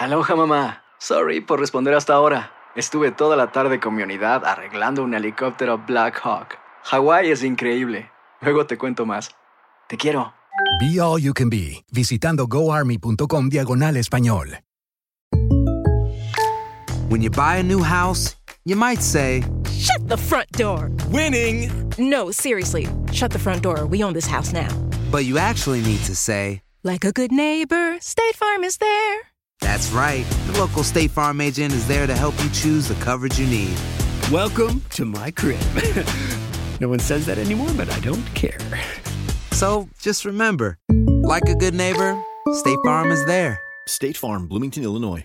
Aloha mamá. Sorry por responder hasta ahora. Estuve toda la tarde con mi unidad arreglando un helicóptero Black Hawk. Hawái es increíble. Luego te cuento más. Te quiero. Be All You Can Be, visitando goarmy.com diagonal español. When you buy a new house, you might say, Shut the front door! Winning! No, seriously. Shut the front door. We own this house now. but you actually need to say, Like a good neighbor, State Farm is there. That's right. The local State Farm agent is there to help you choose the coverage you need. Welcome to my crib. no one says that anymore, but I don't care. So just remember, like a good neighbor, State Farm is there. State Farm, Bloomington, Illinois.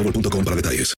para detalles.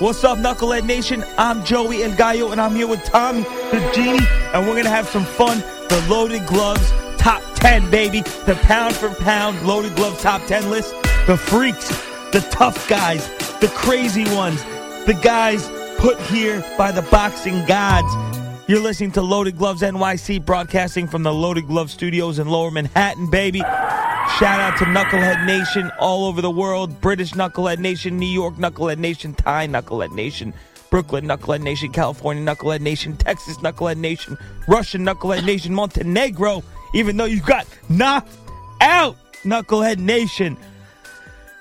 What's up, Knucklehead Nation? I'm Joey El Gallo, and I'm here with Tommy the Genie, and we're gonna have some fun. The Loaded Gloves Top 10, baby. The pound for pound Loaded Gloves Top 10 list. The freaks, the tough guys, the crazy ones, the guys put here by the boxing gods. You're listening to Loaded Gloves NYC, broadcasting from the Loaded Glove Studios in Lower Manhattan, baby. Shout out to Knucklehead Nation all over the world British Knucklehead Nation, New York Knucklehead Nation, Thai Knucklehead Nation, Brooklyn Knucklehead Nation, California Knucklehead Nation, Texas Knucklehead Nation, Russian Knucklehead Nation, Montenegro, even though you got knocked out, Knucklehead Nation.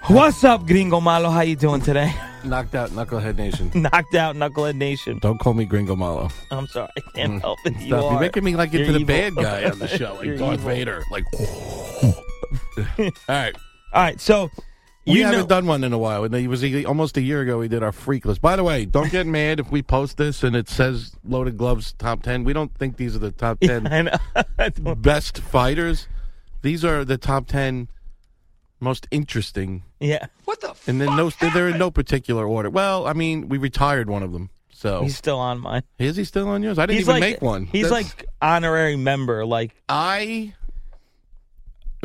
What's up, Gringo Malo? How you doing today? Knocked out Knucklehead Nation. Knocked out Knucklehead Nation. Don't call me Gringo Malo. I'm sorry, I can't mm. help it. You Stop. are. You're making me like into You're the evil. bad guy on the show, like You're Darth evil. Vader. Like, all right. All right, so We you haven't done one in a while. It was almost a year ago we did our freak list. By the way, don't get mad if we post this and it says Loaded Gloves top 10. We don't think these are the top 10 I know. best fighters. These are the top 10 most interesting. yeah, What the? And then no, they're in no particular order. Well, I mean, we retired one of them. So he's still on mine. is he still on yours? I didn't He's even like make one. He's That's- like honorary member. Like I.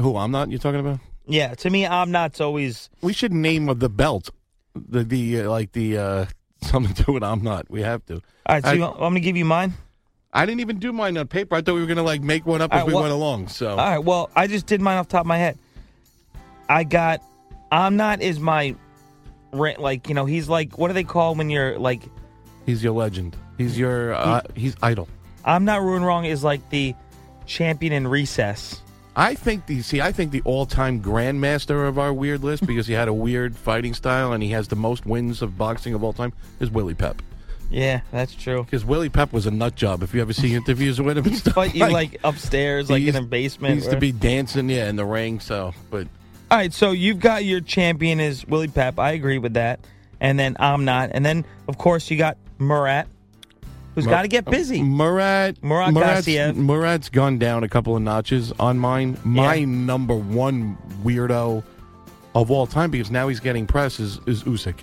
Who I'm not? You're talking about? yeah, to me, I'm not always. We should name of the belt, the the uh, like the uh, something to it. I'm not. We have to. All right, so I- you want- I'm gonna give you mine. I didn't even do mine on paper. I thought we were gonna like make one up as All right, we well- went along. So All right, well, I just did mine off the top of my head. I got. I'm not is my, like you know he's like what do they call when you're like he's your legend. He's your uh, he's idol. I'm not ruined wrong is like the champion in recess. I think the see. I think the all-time grandmaster of our weird list because he had a weird fighting style and he has the most wins of boxing of all time is Willie Pep. Yeah, that's true. Because Willie Pep was a nut job. If you ever see interviews with him and stuff, But you like upstairs, like in a basement. He used where- to be dancing, yeah, in the ring. So, but All right, so you've got your champion is Willie Pep. I agree with that. And then I'm not. And then of course you got Murat, who's got to get busy. Murat, Murat Murat's, Gassiev. Murat's gone down a couple of notches on mine. My Yeah. number one weirdo of all time because now he's getting press is, is Usyk.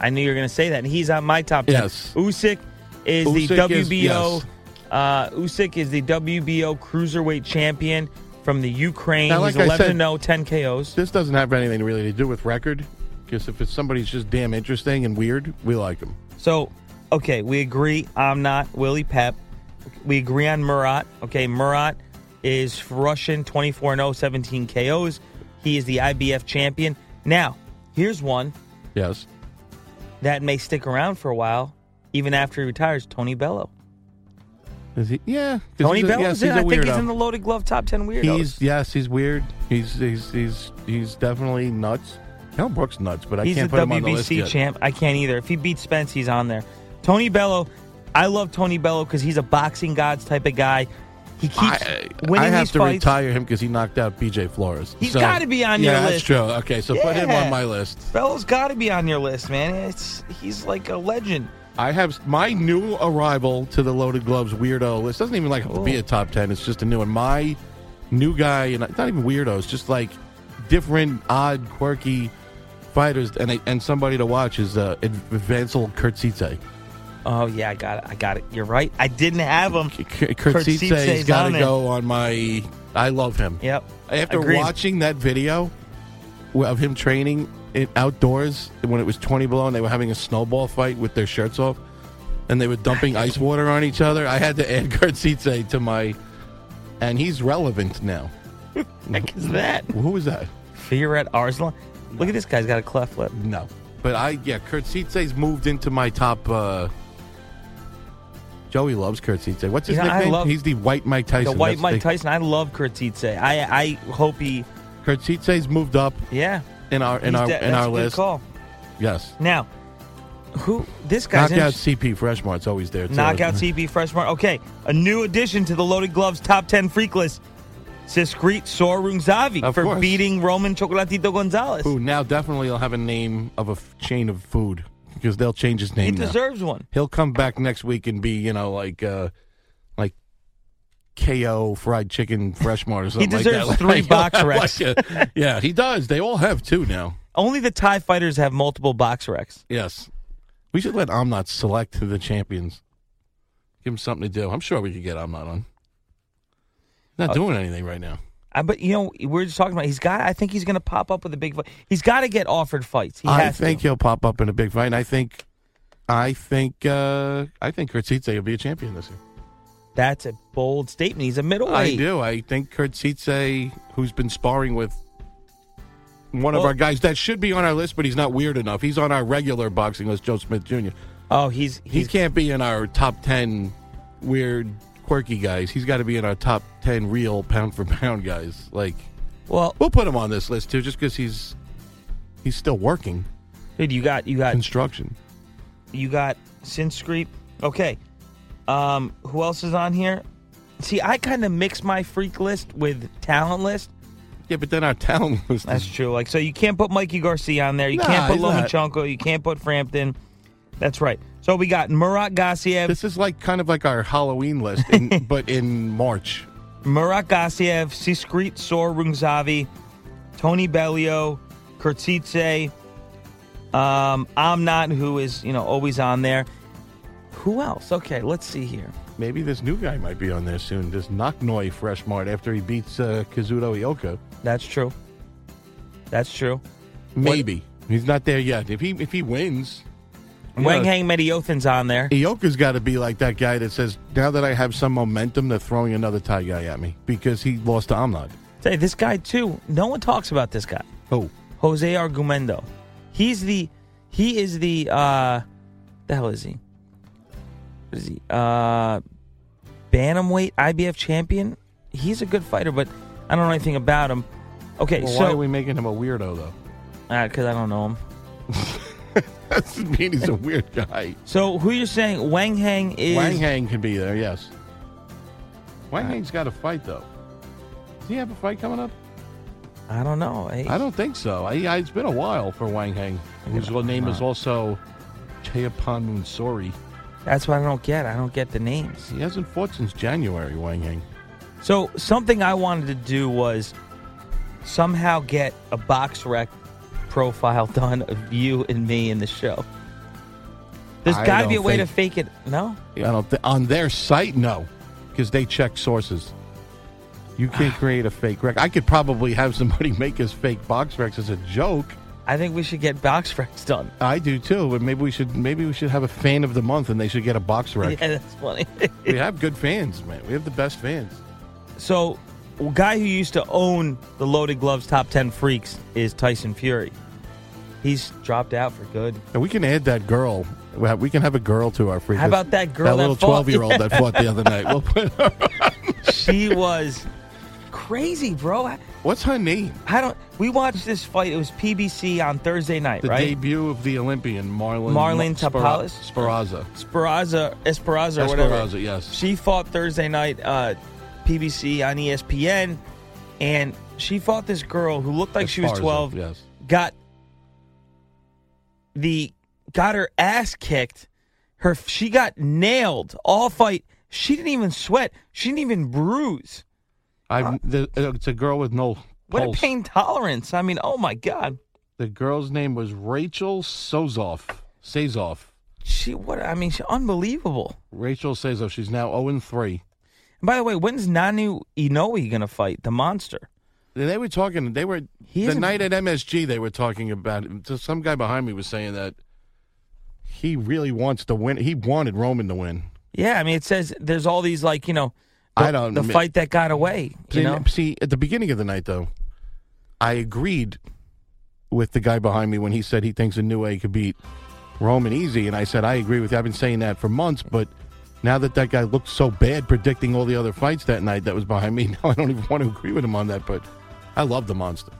I knew you were going to say that. And he's on my top 10. Yes. Usyk is the Usyk is- WBO. yes. uh, Usyk is the WBO cruiserweight champion from the Ukraine. Now, he's like I 11 said- 0, 10 KOs. This doesn't have anything really to do with record because if it's somebody's just damn interesting and weird, we like him. So, okay, we agree. I'm not Willie Pep. We agree on Murat. Okay, Murat is Russian, 24 0, 17 KOs. He is the IBF champion. Now, here's one Yes. that may stick around for a while, even after he retires Tony Bellew. Is he? Yeah. Tony Bellew's yes, in. I think he's in the loaded glove top ten weirdos. He's yes, he's weird. He's he's he's he's definitely nuts. Mel Brooks nuts, but I He's can't put him on the list WBC yet. champ. I can't either. If he beats Spence, he's on there. Tony Bellew, I love Tony Bellew because he's a boxing gods type of guy. He keeps I, winning I have these to fights. retire him because he knocked out BJ Flores. He's So- gotta be on your yeah, list. that's true. Okay, so put him on my list. Bellew's got to be on your list, man. It's he's like a legend. I have my new arrival to the Loaded Gloves weirdo list. Doesn't even like have to be a top ten. It's just a new one. My new guy, and not even weirdos, just like different, odd, quirky fighters, and and somebody to watch is uh, Vansel Khurtsidze. Oh yeah, I got it. I got it. You're right. I didn't have him. Khurtsidze's got to go on my. I love him. Yep. After Agreed. watching that video of him training it outdoors when it was 20 below and they were having a snowball fight with their shirts off and they were dumping ice water on each other, I had to add Khurtsidze to my. And he's relevant now. Heck is that? Who is that? Firat Arslan. Look at this guy's got a cleft lip. No. But I, yeah, Khurtsidze's moved into my top. Uh, Joey loves Khurtsidze. What's his You know, nickname? love- he's the White Mike Tyson. The white That's Mike the- Tyson. I love Khurtsidze. I I hope he. Khurtsidze's moved up Yeah. in our in He's our de- in our list. Call. Yes. Now, who this guy's Knockout. CP Freshmart's always there too. Knockout CP Freshmart. Okay, a new addition to the Loaded Gloves top 10 freak list. Srisaket Sor Rungvisai for course. beating Roman Chocolatito Gonzalez. Who now definitely will have a name of a f- chain of food because they'll change his He name. now. deserves one. He'll come back next week and be you know like uh like KO fried chicken fresh mart or something. deserves like that. three box like, wrecks. uh, yeah, he does. They all have two now. Only the Thai fighters have multiple box wrecks. Yes, we should let Amnat select the champions. Give him something to do. I'm sure we could get Amnat on. Not Uh, doing anything right now. I, but you know, we're just talking about. He's got. I think he's going to pop up with a big fight. He's got to get offered fights. He I think to. he'll pop up in a big fight. And I think, I think, uh, I think Khurtsidze will be a champion this year. That's a bold statement. He's a middleweight. I do. I think Khurtsidze, who's been sparring with one of our guys that should be on our list, but he's not weird enough. He's on our regular boxing list, Joe Smith Jr. Oh, he's He can't be in our top ten weird, quirky guys. He's got to be in our top ten real pound for pound guys. Like well, we'll put him on this list too, just because he's he's still working dude. You got you got construction. you got Srisaket. Okay. Um, who else is on here? See, I kind of mix my freak list with talent list. Yeah, but then our talent list. That's is, true. Like, so you can't put Mikey Garcia on there. You Nah, can't put he's not. Lomachenko. You can't put Frampton. That's right. So we got Murat Gassiev, this is like kind of like our Halloween list, in, but in March. Murat Gassiev, Srisaket Sor Rungvisai, Tony Bellew, Khurtsidze, um, Amnat, who is, you know, always on there. Who else? Okay, let's see here. Maybe this new guy might be on there soon. This Knocknoy Fresh Mart after he beats uh, Kazuto Ioka. That's true. That's true. Maybe he's not there yet. If he if he wins, Wanheng Menayothin's on there. Ioka's got to be like that guy that says, "Now that I have some momentum, they're throwing another Thai guy at me because he lost to Amnad." Say this guy too. No one talks about this guy. Oh, Jose Argumedo. He's the he is the uh the hell is he? What is he? Uh Bantamweight IBF champion. He's a good fighter, but I don't know anything about him. Okay, well, why are we making him a weirdo though? because I don't know him. That doesn't mean he's a weird guy. So who you're saying Wanheng is Wanheng can be there, yes. Wanheng's got a fight though. Does he have a fight coming up? I don't know. Hey, I don't think so. I, I, it's been a while for Wanheng, whose name is also Chayaphon Moonsri. That's what I don't get. I don't get the names. He hasn't fought since January, Wanheng. So something I wanted to do was somehow get a box rec profile done of you and me in the show. There's I got to be a way to fake it. No, I don't th- on their site, no, because they check sources. You can't create a fake rec. I could probably have somebody make us fake box recs as a joke. I think we should get box recs done. I do too, but maybe we should maybe we should have a fan of the month and they should get a box rec. Yeah, that's funny. we have good fans, man. We have the best fans. so, a guy who used to own the Loaded Gloves top ten freaks is Tyson Fury. He's dropped out for good. And we can add that girl We can have a girl to our free. How about that girl That that little fought? twelve-year-old that fought the other night. We'll put her on. she was crazy, bro. What's her name? I don't. We watched this fight. It was PBC on Thursday night, The right? debut of the Olympian Marlon Marlene Spera- Tapalis? Speraza. Esperanza, Esperanza, or whatever. Yes. She fought Thursday night, uh, PBC on ESPN, and she fought this girl who looked like she was twelve. Yes. Got the got her ass kicked. Her she got nailed all fight. She didn't even sweat. She didn't even bruise. I. The, uh, it's a girl with no What pulse. a pain tolerance. I mean, oh my god. The girl's name was Rachel Sozoff. Sazoff. She what? I mean, she unbelievable. Rachel Sazoff. She's now zero and three. And by the way, when's Naoya Inoue gonna fight the monster? They were talking. They were He the night at MSG. They were talking about. it. So Some guy behind me was saying that he really wants to win. He wanted Roman to win. Yeah, I mean, it says there's all these like you know, the, I don't the fight that got away. You See, know, see, at the beginning of the night, though, I agreed with the guy behind me when he said he thinks a new A could beat Roman easy, and I said I agree with you. I've been saying that for months, but now that that guy looked so bad predicting all the other fights that night that was behind me, now I don't even want to agree with him on that. But I love the monster.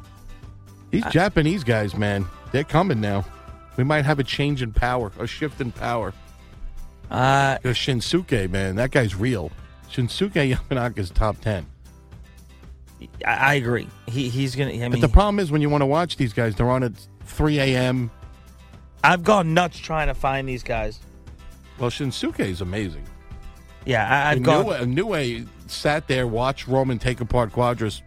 These Japanese guys, man, they're coming now. We might have a change in power, a shift in power. uh, Shinsuke, man, that guy's real. Shinsuke Yamanaka's top ten. I, I agree. He he's gonna. I But the problem is when you want to watch these guys, they're on at 3 a.m. I've gone nuts trying to find these guys. Well, Shinsuke is amazing. Yeah, I, I've gone. Inoue sat there, watched Roman take apart Cuadras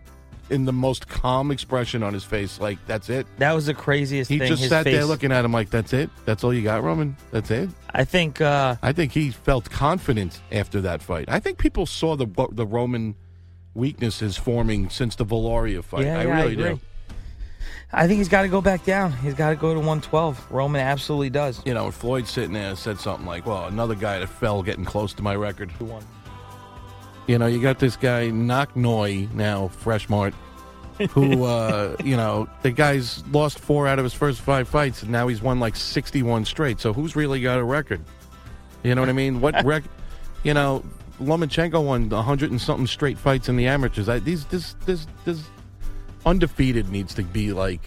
in the most calm expression on his face. Like, that's it. That was the craziest thing. He thing. just His sat there looking at him like, that's it? That's all you got, Roman? That's it? I think. uh I think he felt confident after that fight. I think people saw the the Roman weaknesses forming since the Valoria fight. Yeah, I yeah, I really agree. do. I think he's got to go back down. He's got to go to 112. Roman absolutely does. You know, Floyd sitting there said something like, well, another guy that fell getting close to my record. You know, you got this guy Knocknoy now, Fresh Mart, who uh, you know, the guy's lost four out of his first five fights and now he's won like sixty one straight. So who's really got a record? You know what I mean? What rec you know, Lomachenko won hundred and something straight fights in the amateurs. I, these this this this undefeated needs to be like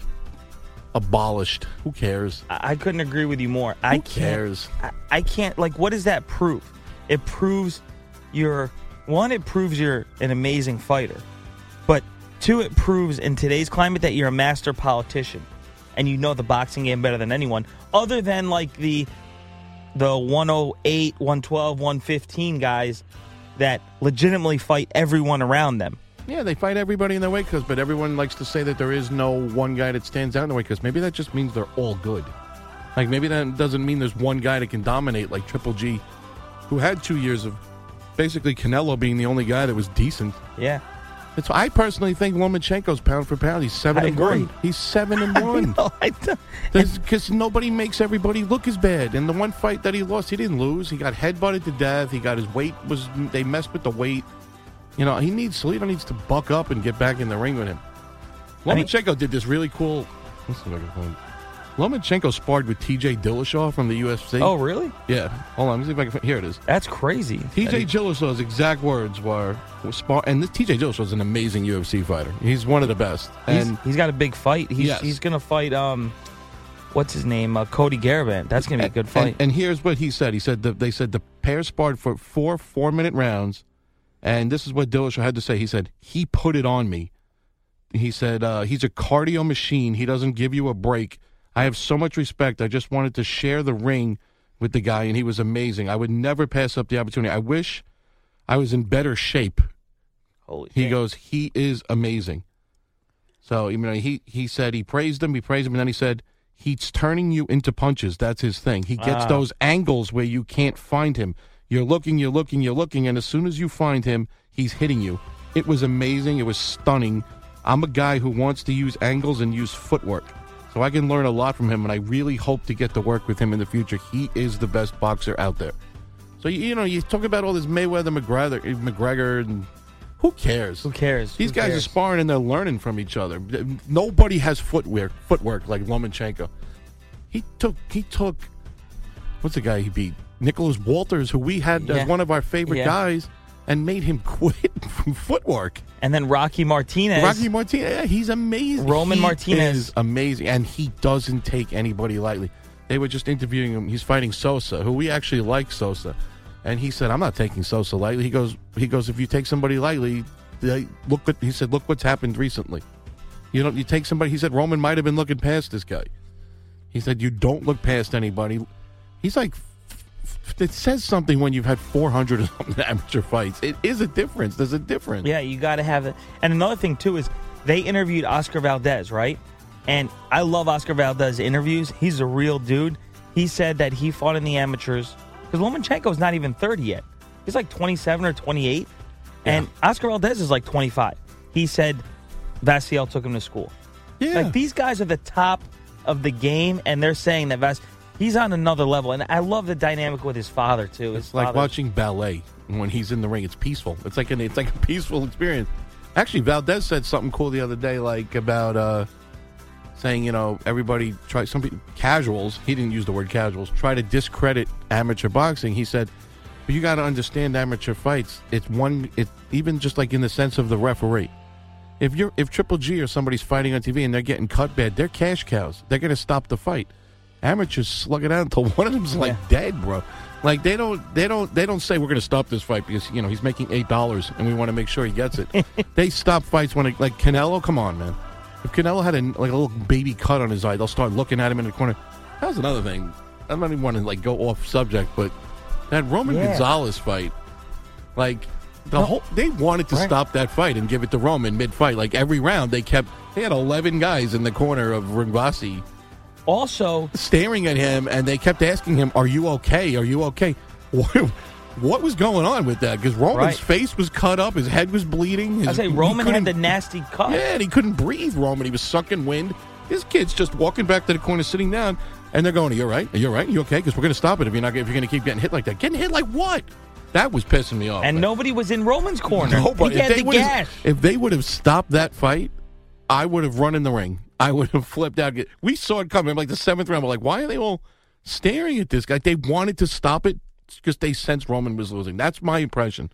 abolished. Who cares? I, I couldn't agree with you more. I Who can't. cares? I, I can't. Like, what does that prove? It proves you're one. It proves you're an amazing fighter, but two, it proves in today's climate that you're a master politician, and you know the boxing game better than anyone, other than like the the 108, 112, 115 guys that legitimately fight everyone around them. Yeah, they fight everybody in their weight class, but everyone likes to say that there is no one guy that stands out in the weight class. Maybe that just means they're all good. Like maybe that doesn't mean there's one guy that can dominate like Triple G, who had two years of basically Canelo being the only guy that was decent. Yeah. It's, I personally think Lomachenko's pound for pound. He's seven I and agree. one. He's seven and one. No, I don't- Because nobody makes everybody look as bad. And the one fight that he lost, he didn't lose. He got headbutted to death. He got his weight was they messed with the weight. You know, he needs Salido needs to buck up and get back in the ring with him. I mean- Lomachenko did this really cool. Let's see if I can find. Lomachenko sparred with T.J. Dillashaw from the UFC. Oh, really? yeah. Hold on, let me see if I can. find- Here it is. That's crazy. T.J. Dillashaw's exact words were, were spar, and this T.J. Dillashaw's an amazing UFC fighter. He's one of the best. He's, And he's got a big fight. He's Yes. he's gonna fight um, what's his name? Uh, Cody Garbrandt. That's gonna be a good fight. And, and here's what he said. He said that they said the pair sparred for four four minute rounds, and this is what Dillashaw had to say. He said he put it on me. He said uh, he's a cardio machine. He doesn't give you a break. I have so much respect. I just wanted to share the ring with the guy, and he was amazing. I would never pass up the opportunity. I wish I was in better shape. Holy He shit. goes, he is amazing. So you know, he he said he praised him, he praised him, and then he said he's turning you into punches. That's his thing. He gets Ah. those angles where you can't find him. You're looking, you're looking, you're looking, and as soon as you find him, he's hitting you. It was amazing. It was stunning. I'm a guy who wants to use angles and use footwork. So I can learn a lot from him, and I really hope to get to work with him in the future. He is the best boxer out there. So you, you know, you talk about all this Mayweather, McGregor, eh, McGregor, and who cares? Who cares? These Who guys cares? are sparring and they're learning from each other. Nobody has footwear, footwork like Lomachenko. He took he took what's the guy he beat? Nicholas Walters, who we had Yeah. as one of our favorite Yeah. guys, and made him quit from footwork. And then Rocky Martinez. Rocky Martinez, yeah, he's amazing. Roman He Martinez. is amazing, and he doesn't take anybody lightly. They were just interviewing him. He's fighting Sosa, who we actually like Sosa, and he said, "I'm not taking Sosa lightly." He goes, "He goes, if you take somebody lightly, they, look what he said. Look what's happened recently. You don't. You take somebody. He said Roman might have been looking past this guy. He said you don't look past anybody. He's like." It says something when you've had 400 or something amateur fights. It is a difference. There's a difference. Yeah, you got to have it. And another thing too is they interviewed Oscar Valdez, right? And I love Oscar Valdez interviews. He's a real dude. He said that he fought in the amateurs because Lomachenko's not even 30 yet. He's like 27 or 28, and Oscar Valdez is like 25. He said Vasyl took him to school. Yeah. Like these guys are the top of the game, and they're saying that Vas he's on another level. And I love the dynamic with his father too. His It's like father- watching ballet when he's in the ring. It's peaceful. It's like an it's like a peaceful experience. Actually, Valdez said something cool the other day, like about uh, saying you know everybody try some people, casuals. He didn't use the word casuals. Try to discredit amateur boxing. He said, but you got to understand amateur fights. It's one. It even just like in the sense of the referee. If you're if Triple G or somebody's fighting on TV and they're getting cut bad, they're cash cows. They're going to stop the fight. Amateurs slug it out until one of them's like dead, bro. Like they don't they don't they don't say we're going to stop this fight because you know he's making eight dollars and we want to make sure he gets it. they stop fights when it, like Canelo. Come on, man. If Canelo had a, like a little baby cut on his eye, they'll start looking at him in the corner. That was another thing. I don't even want to like go off subject, but that Roman Yeah. Gonzalez fight, like the whole they wanted to Right. stop that fight and give it to Roman mid fight. Like every round, they kept they had eleven guys in the corner of Rungvisai also staring at him, and they kept asking him, "Are you okay? Are you okay?" What, what was going on with that? Because Roman's Right. face was cut up, his head was bleeding. His, I say Roman had the nasty cut. yeah, and he couldn't breathe. Roman, he was sucking wind. His kid's just walking back to the corner, sitting down, and they're going, "Are you all right? Are you all right? you okay? Because we're going to stop it if you're not. If you're going to keep getting hit like that, getting hit like what? That was pissing me off. And man. nobody was in Roman's corner. Nobody. If, they the if they would have stopped that fight, I would have run in the ring. I would have flipped out. We saw it coming. Like the seventh round, we're like, why are they all staring at this guy? They wanted to stop it because they sensed Roman was losing. That's my impression.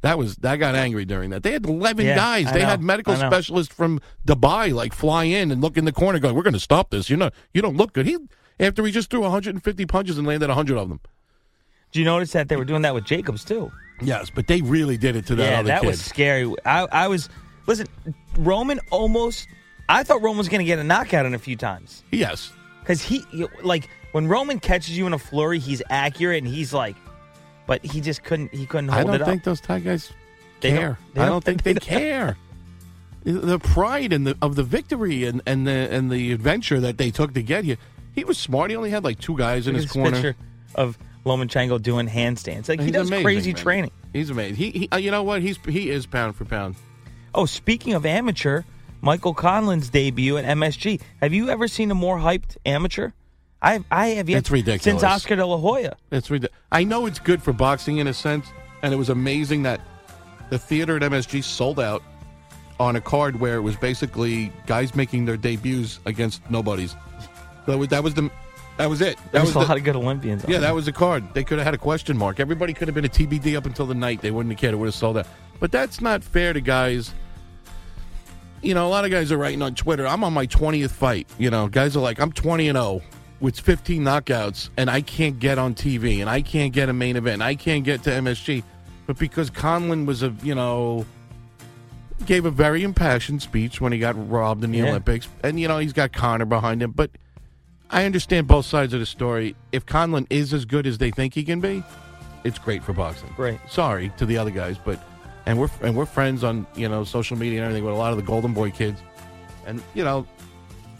That was I got angry during that. They had eleven Yeah, guys. I They know, had medical specialists from Dubai like fly in and look in the corner, going, "We're going to stop this. You know. You don't look good." He after he just threw 150 punches and landed 100 of them. Do you notice that they were doing that with Jacobs too? Yes, but they really did it to that yeah, other that kid. was scary. I, I was listen. Roman almost. I thought Roman was going to get a knockout in a few times yes. because he like when Roman catches you in a flurry, he's accurate and he's like, but he just couldn't. He couldn't hold it up. I don't think those Thai guys They don't- care. they I don't- don't think they they care. The pride and the of the victory and, and the and the adventure that they took to get here. He was smart. He only had like two guys in his this corner. picture of Lomachenko doing handstands. Like he does amazing, crazy man. training. He's amazing. He, he uh, you know what? He's he is pound for pound. Oh, speaking of amateur, Michael Conlan's debut at MSG. Have you ever seen a more hyped amateur? I I have yet It's ridiculous. since Oscar De La Hoya. It's ridiculous. I know it's good for boxing in a sense, and it was amazing that the theater at MSG sold out on a card where it was basically guys making their debuts against nobodies. That was that was the that was it. That was, was a the- lot of good Olympians. Yeah, that was the card. They could have had a question mark. Everybody could have been a TBD up until the night. They wouldn't have cared. It would have sold out. But that's not fair to guys. You know, a lot of guys are writing on Twitter, I'm on my 20th fight. You know, guys are like, I'm 20 and 0 with 15 knockouts, and I can't get on TV, and I can't get a main event, I can't get to MSG. But because Conlan was a, you know, gave a very impassioned speech when he got robbed in the Yeah. Olympics, and, you know, he's got Connor behind him. But I understand both sides of the story. If Conlan is as good as they think he can be, it's great for boxing. Great. Sorry to the other guys, but and we're and we're friends on you know social media and everything with a lot of the Golden Boy kids, and you know,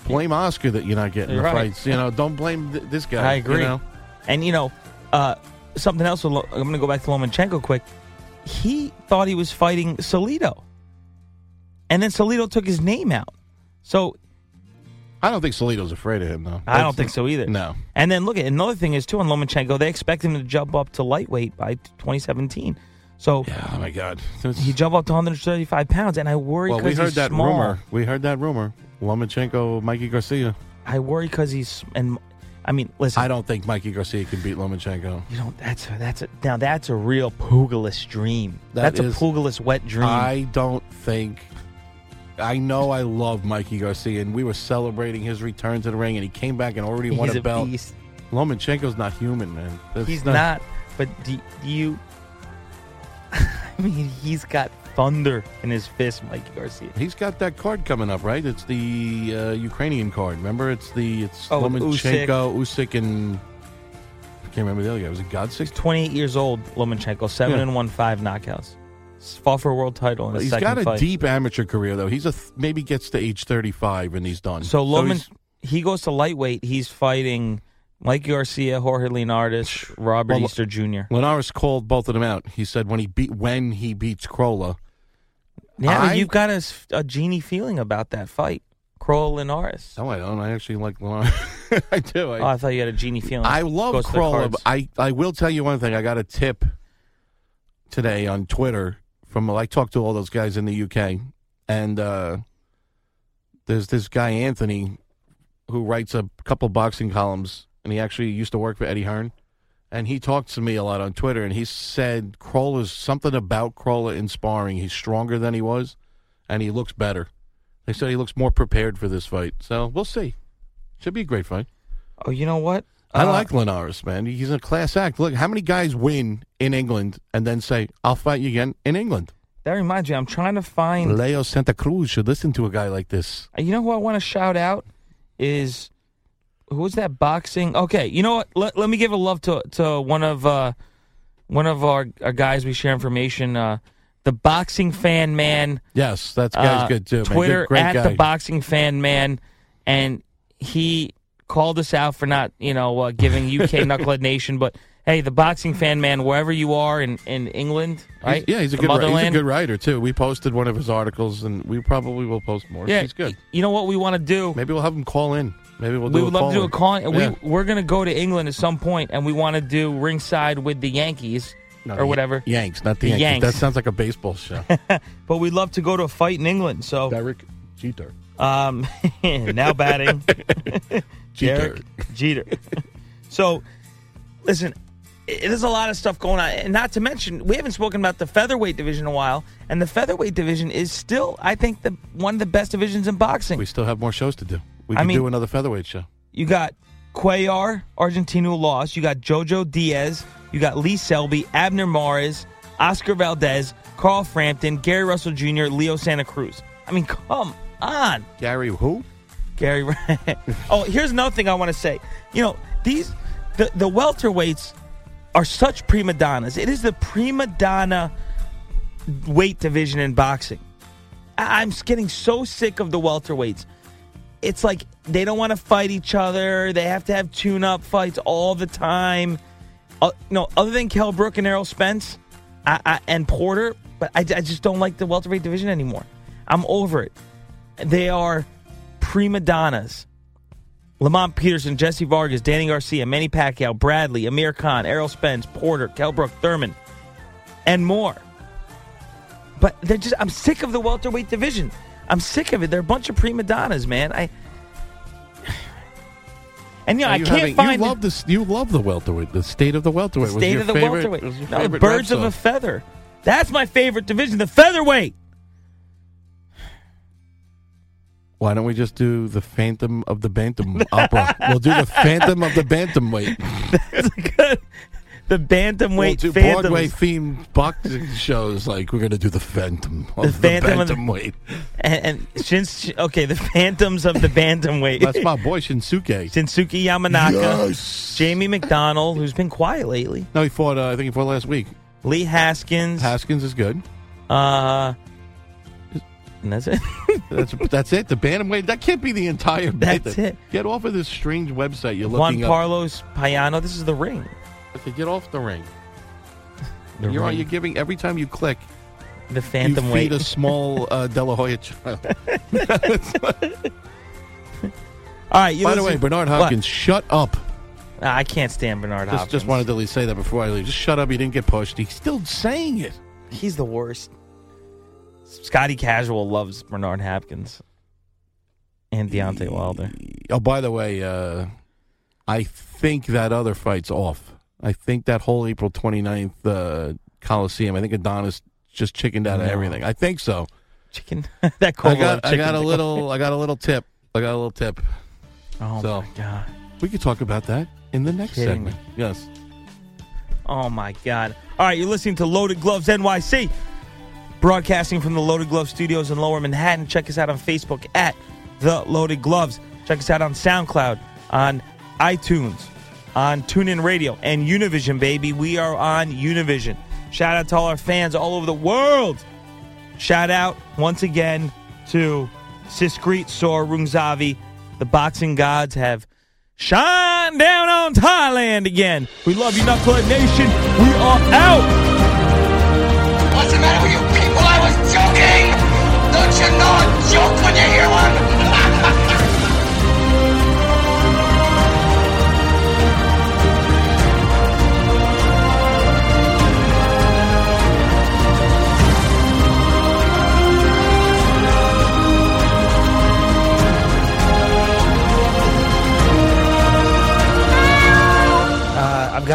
blame Oscar that you're not getting the Right. fights. You know, don't blame th- this guy. I agree. You know? And you know, uh, something else. Lo- I'm going to go back to Lomachenko quick. He thought he was fighting Salido, and then Salido took his name out. So I don't think Salido's afraid of him though. I don't think so either. No. And then look at another thing is too on Lomachenko. They expect him to jump up to lightweight by 2017. So Yeah. Oh my God. he jumped up to 135 pounds, and I worry Well, because we heard that small. rumor. We heard that rumor. Lomachenko, Mikey Garcia. I worry because he's and I mean, listen. I don't think Mikey Garcia can beat Lomachenko. You know, that's a, that's a, now that's a real Pugalis dream. That that's is- a Pugalis wet dream. I don't think. I know I love Mikey Garcia, and we were celebrating his return to the ring, and he came back and already won He's a a belt. beast. Lomachenko's not human, man. That's He's not. But do, do you? I mean, he's got thunder in his fist, Mikey Garcia. He's got that card coming up, right? It's the uh, Ukrainian card. Remember, it's the it's Oh, Lomachenko, Usyk, and I can't remember the other guy. Was it Gvozdyk? 28 years old, Lomachenko, seven Yeah. and one, five knockouts. Fought for a world title in his He's got a fight. deep amateur career, though. He's a th- maybe gets to age thirty five and he's done. So Loman, he's- he goes to lightweight. He's fighting Mike Garcia, Jorge Linares, Robert Well, Easter Jr. Linares called both of them out. He said when he beat when he beats Krolla, Yeah, I- you've got a genie feeling about that fight, Kroll Linares. No, I don't. I actually like Linares. I do. I, Oh, I thought you had a genie feeling. I love Goes to the Krolla. but I, I will tell you one thing. I got a tip today on Twitter from I talked to all those guys in the UK, and uh, there's this guy Anthony who writes a couple boxing columns, and he actually used to work for Eddie Hearn. And he talked to me a lot on Twitter, and he said Krolla's something about Krolla in sparring. He's stronger than he was, and he looks better. They said he looks more prepared for this fight. So we'll see. Should be a great fight. oh, you know what? I Uh, like Linares, man. He's a class act. Look, how many guys win in England and then say, "I'll fight you again in England"? That reminds me, I'm trying to find. Leo Santa Cruz should listen to a guy like this. You know who I want to shout out is who's that boxing? Okay, you know what? Let, let me give a love to to one of uh, one of our, our guys we share information. Uh, the boxing fan man. Yes, that guy's uh, good too. man. Good- Twitter great at guy. the boxing fan man, and he called us out for not you know uh, giving UK Knucklehead Nation, but. Hey, the boxing fan man, wherever you are in, in England, right? He's- yeah, he's a The good. ri- He's a good writer too. We posted one of his articles, and we probably will post more. Yeah, he's good. You know what we want to do? Maybe we'll have him call in. Maybe we'll. we would a love to do a call-in. Yeah. We we're gonna go to England at some point, and we want to do ringside with the Yankees No, or whatever. Yanks, not the, The Yankees. Yanks. That sounds like a baseball show. But we'd love to go to a fight in England. So Derek Jeter. um, now batting, Jeter. Derek Jeter. so listen, i- there's a lot of stuff going on, and not to mention we haven't spoken about the featherweight division in a while, and the featherweight division is still, I think, the one of the best divisions in boxing. We still have more shows to do. We I can mean- do another featherweight show. You got Cuellar, Argentino lost. You got Jojo Diaz. You got Lee Selby, Abner Mares, Oscar Valdez, Carl Frampton, Gary Russell Jr., Leo Santa Cruz. I mean, come on, Gary, who? Gary. oh, here's another thing I want to say. You know, these the the welterweights are such prima donnas. It is the prima donna weight division in boxing. I- I'm getting so sick of the welterweights. It's like they don't want to fight each other. They have to have tune-up fights all the time. Uh, no, other than Kell Brook and Errol Spence I, I, and Porter, but I, I just don't like the welterweight division anymore. I'm over it. They are prima donnas. Lamont Peterson, Jesse Vargas, Danny Garcia, Manny Pacquiao, Bradley, Amir Khan, Errol Spence, Porter, Kell Brook, Thurman, and more. But they're just I'm sick of the welterweight division. I'm sick of it. They're a bunch of prima donnas, man. I and you know, Are I can't having- find You love this. You love the welterweight. The state of the welterweight. The state your of the favorite, welterweight. No, favorite birds of a feather. That's my favorite division, the featherweight. Why don't we just do the Phantom of the Bantam opera? we'll do the Phantom of the Bantamweight. That's good. The bantamweight we'll Broadway themed boxing shows. Like we're gonna do the Phantom of The the, Phantom of the- Bantamweight. and, and Shins, okay, the phantoms of the bantamweight. That's my boy Shinsuke. Shinsuke Yamanaka, Yes. Jamie McDonald, who's been quiet lately, No, he fought. Uh, I think he fought last week. Lee Haskins, Haskins is good. uh, and that's it. That's that's it. The bantamweight. That can't be the entire. That's that- it. Get off of this strange website. You're Juan looking up. Carlos Payano. This is the ring. Okay, get off the ring. The you're, ring. you're giving every time you click. the You phantom feed weight. a small uh, De La Hoya child. All right. You By the way, Bernard What? Hopkins, shut up. Nah, I can't stand Bernard Just, Hopkins. just wanted to at least say that before I leave. Just shut up. He didn't get pushed. He's still saying it. He's the worst. Scotty Casual loves Bernard Hopkins and Deontay Wilder. Oh, by the way, uh, I think that other fight's off. I think that whole April 29th uh, Coliseum. I think Adonis just chickened out of everything. I think so. Chicken. that I cold got, I got a little. I got a little tip. I got a little tip. Oh So- my god. We could talk about that in the next Kidding segment. Yes. Oh my God! All right, you're listening to Loaded Gloves NYC, broadcasting from the Loaded Glove Studios in Lower Manhattan. Check us out on Facebook at the Loaded Gloves. Check us out on SoundCloud, on iTunes, on TuneIn Radio, and Univision. Baby, we are on Univision. Shout out to all our fans all over the world. Shout out once again to Srisaket Sor Rungvisai. The boxing gods have shined down on Thailand again. We love you, Knucklehead Nation. We are out. What's the matter with you people? I was joking! Don't you know a joke when you hear one?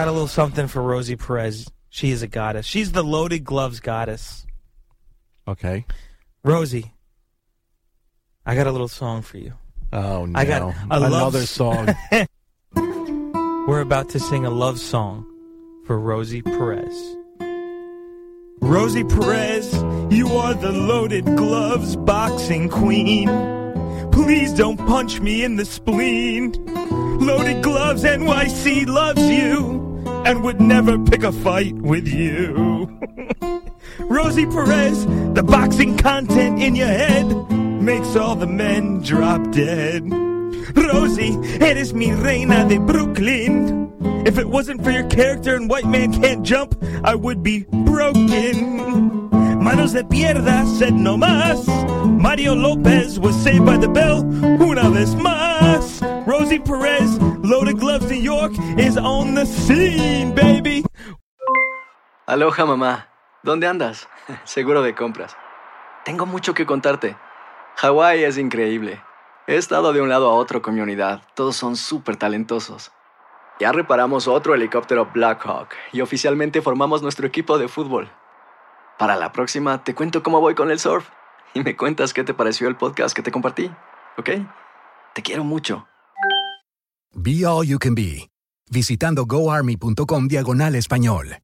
Got a little something for Rosie Perez. She is a goddess. She's the loaded gloves goddess. Okay. Rosie, I got a little song for you. Oh no! I got a another love song. We're about to sing a love song for Rosie Perez. Rosie Perez, you are the loaded gloves boxing queen. Please don't punch me in the spleen. Loaded Gloves NYC loves you and would never pick a fight with you. Rosie Perez, the boxing content in your head makes all the men drop dead. Rosie, eres mi reina de Brooklyn. If it wasn't for your character and White Man Can't Jump, I would be broken. Manos de Piedra said no más. Mario Lopez was saved by the bell. Una vez más. Rosie Perez, Loaded Gloves New York, is on the scene, baby. Aloha mamá, ¿dónde andas? Seguro de compras. Tengo mucho que contarte. Hawái es increíble. He estado de un lado a otro con mi unidad. Todos son súper talentosos. Ya reparamos otro helicóptero Blackhawk y oficialmente formamos nuestro equipo de fútbol. Para la próxima te cuento cómo voy con el surf y me cuentas qué te pareció el podcast que te compartí, ¿ok? Te quiero mucho. Be All You Can Be, visitando goarmy.com diagonal español.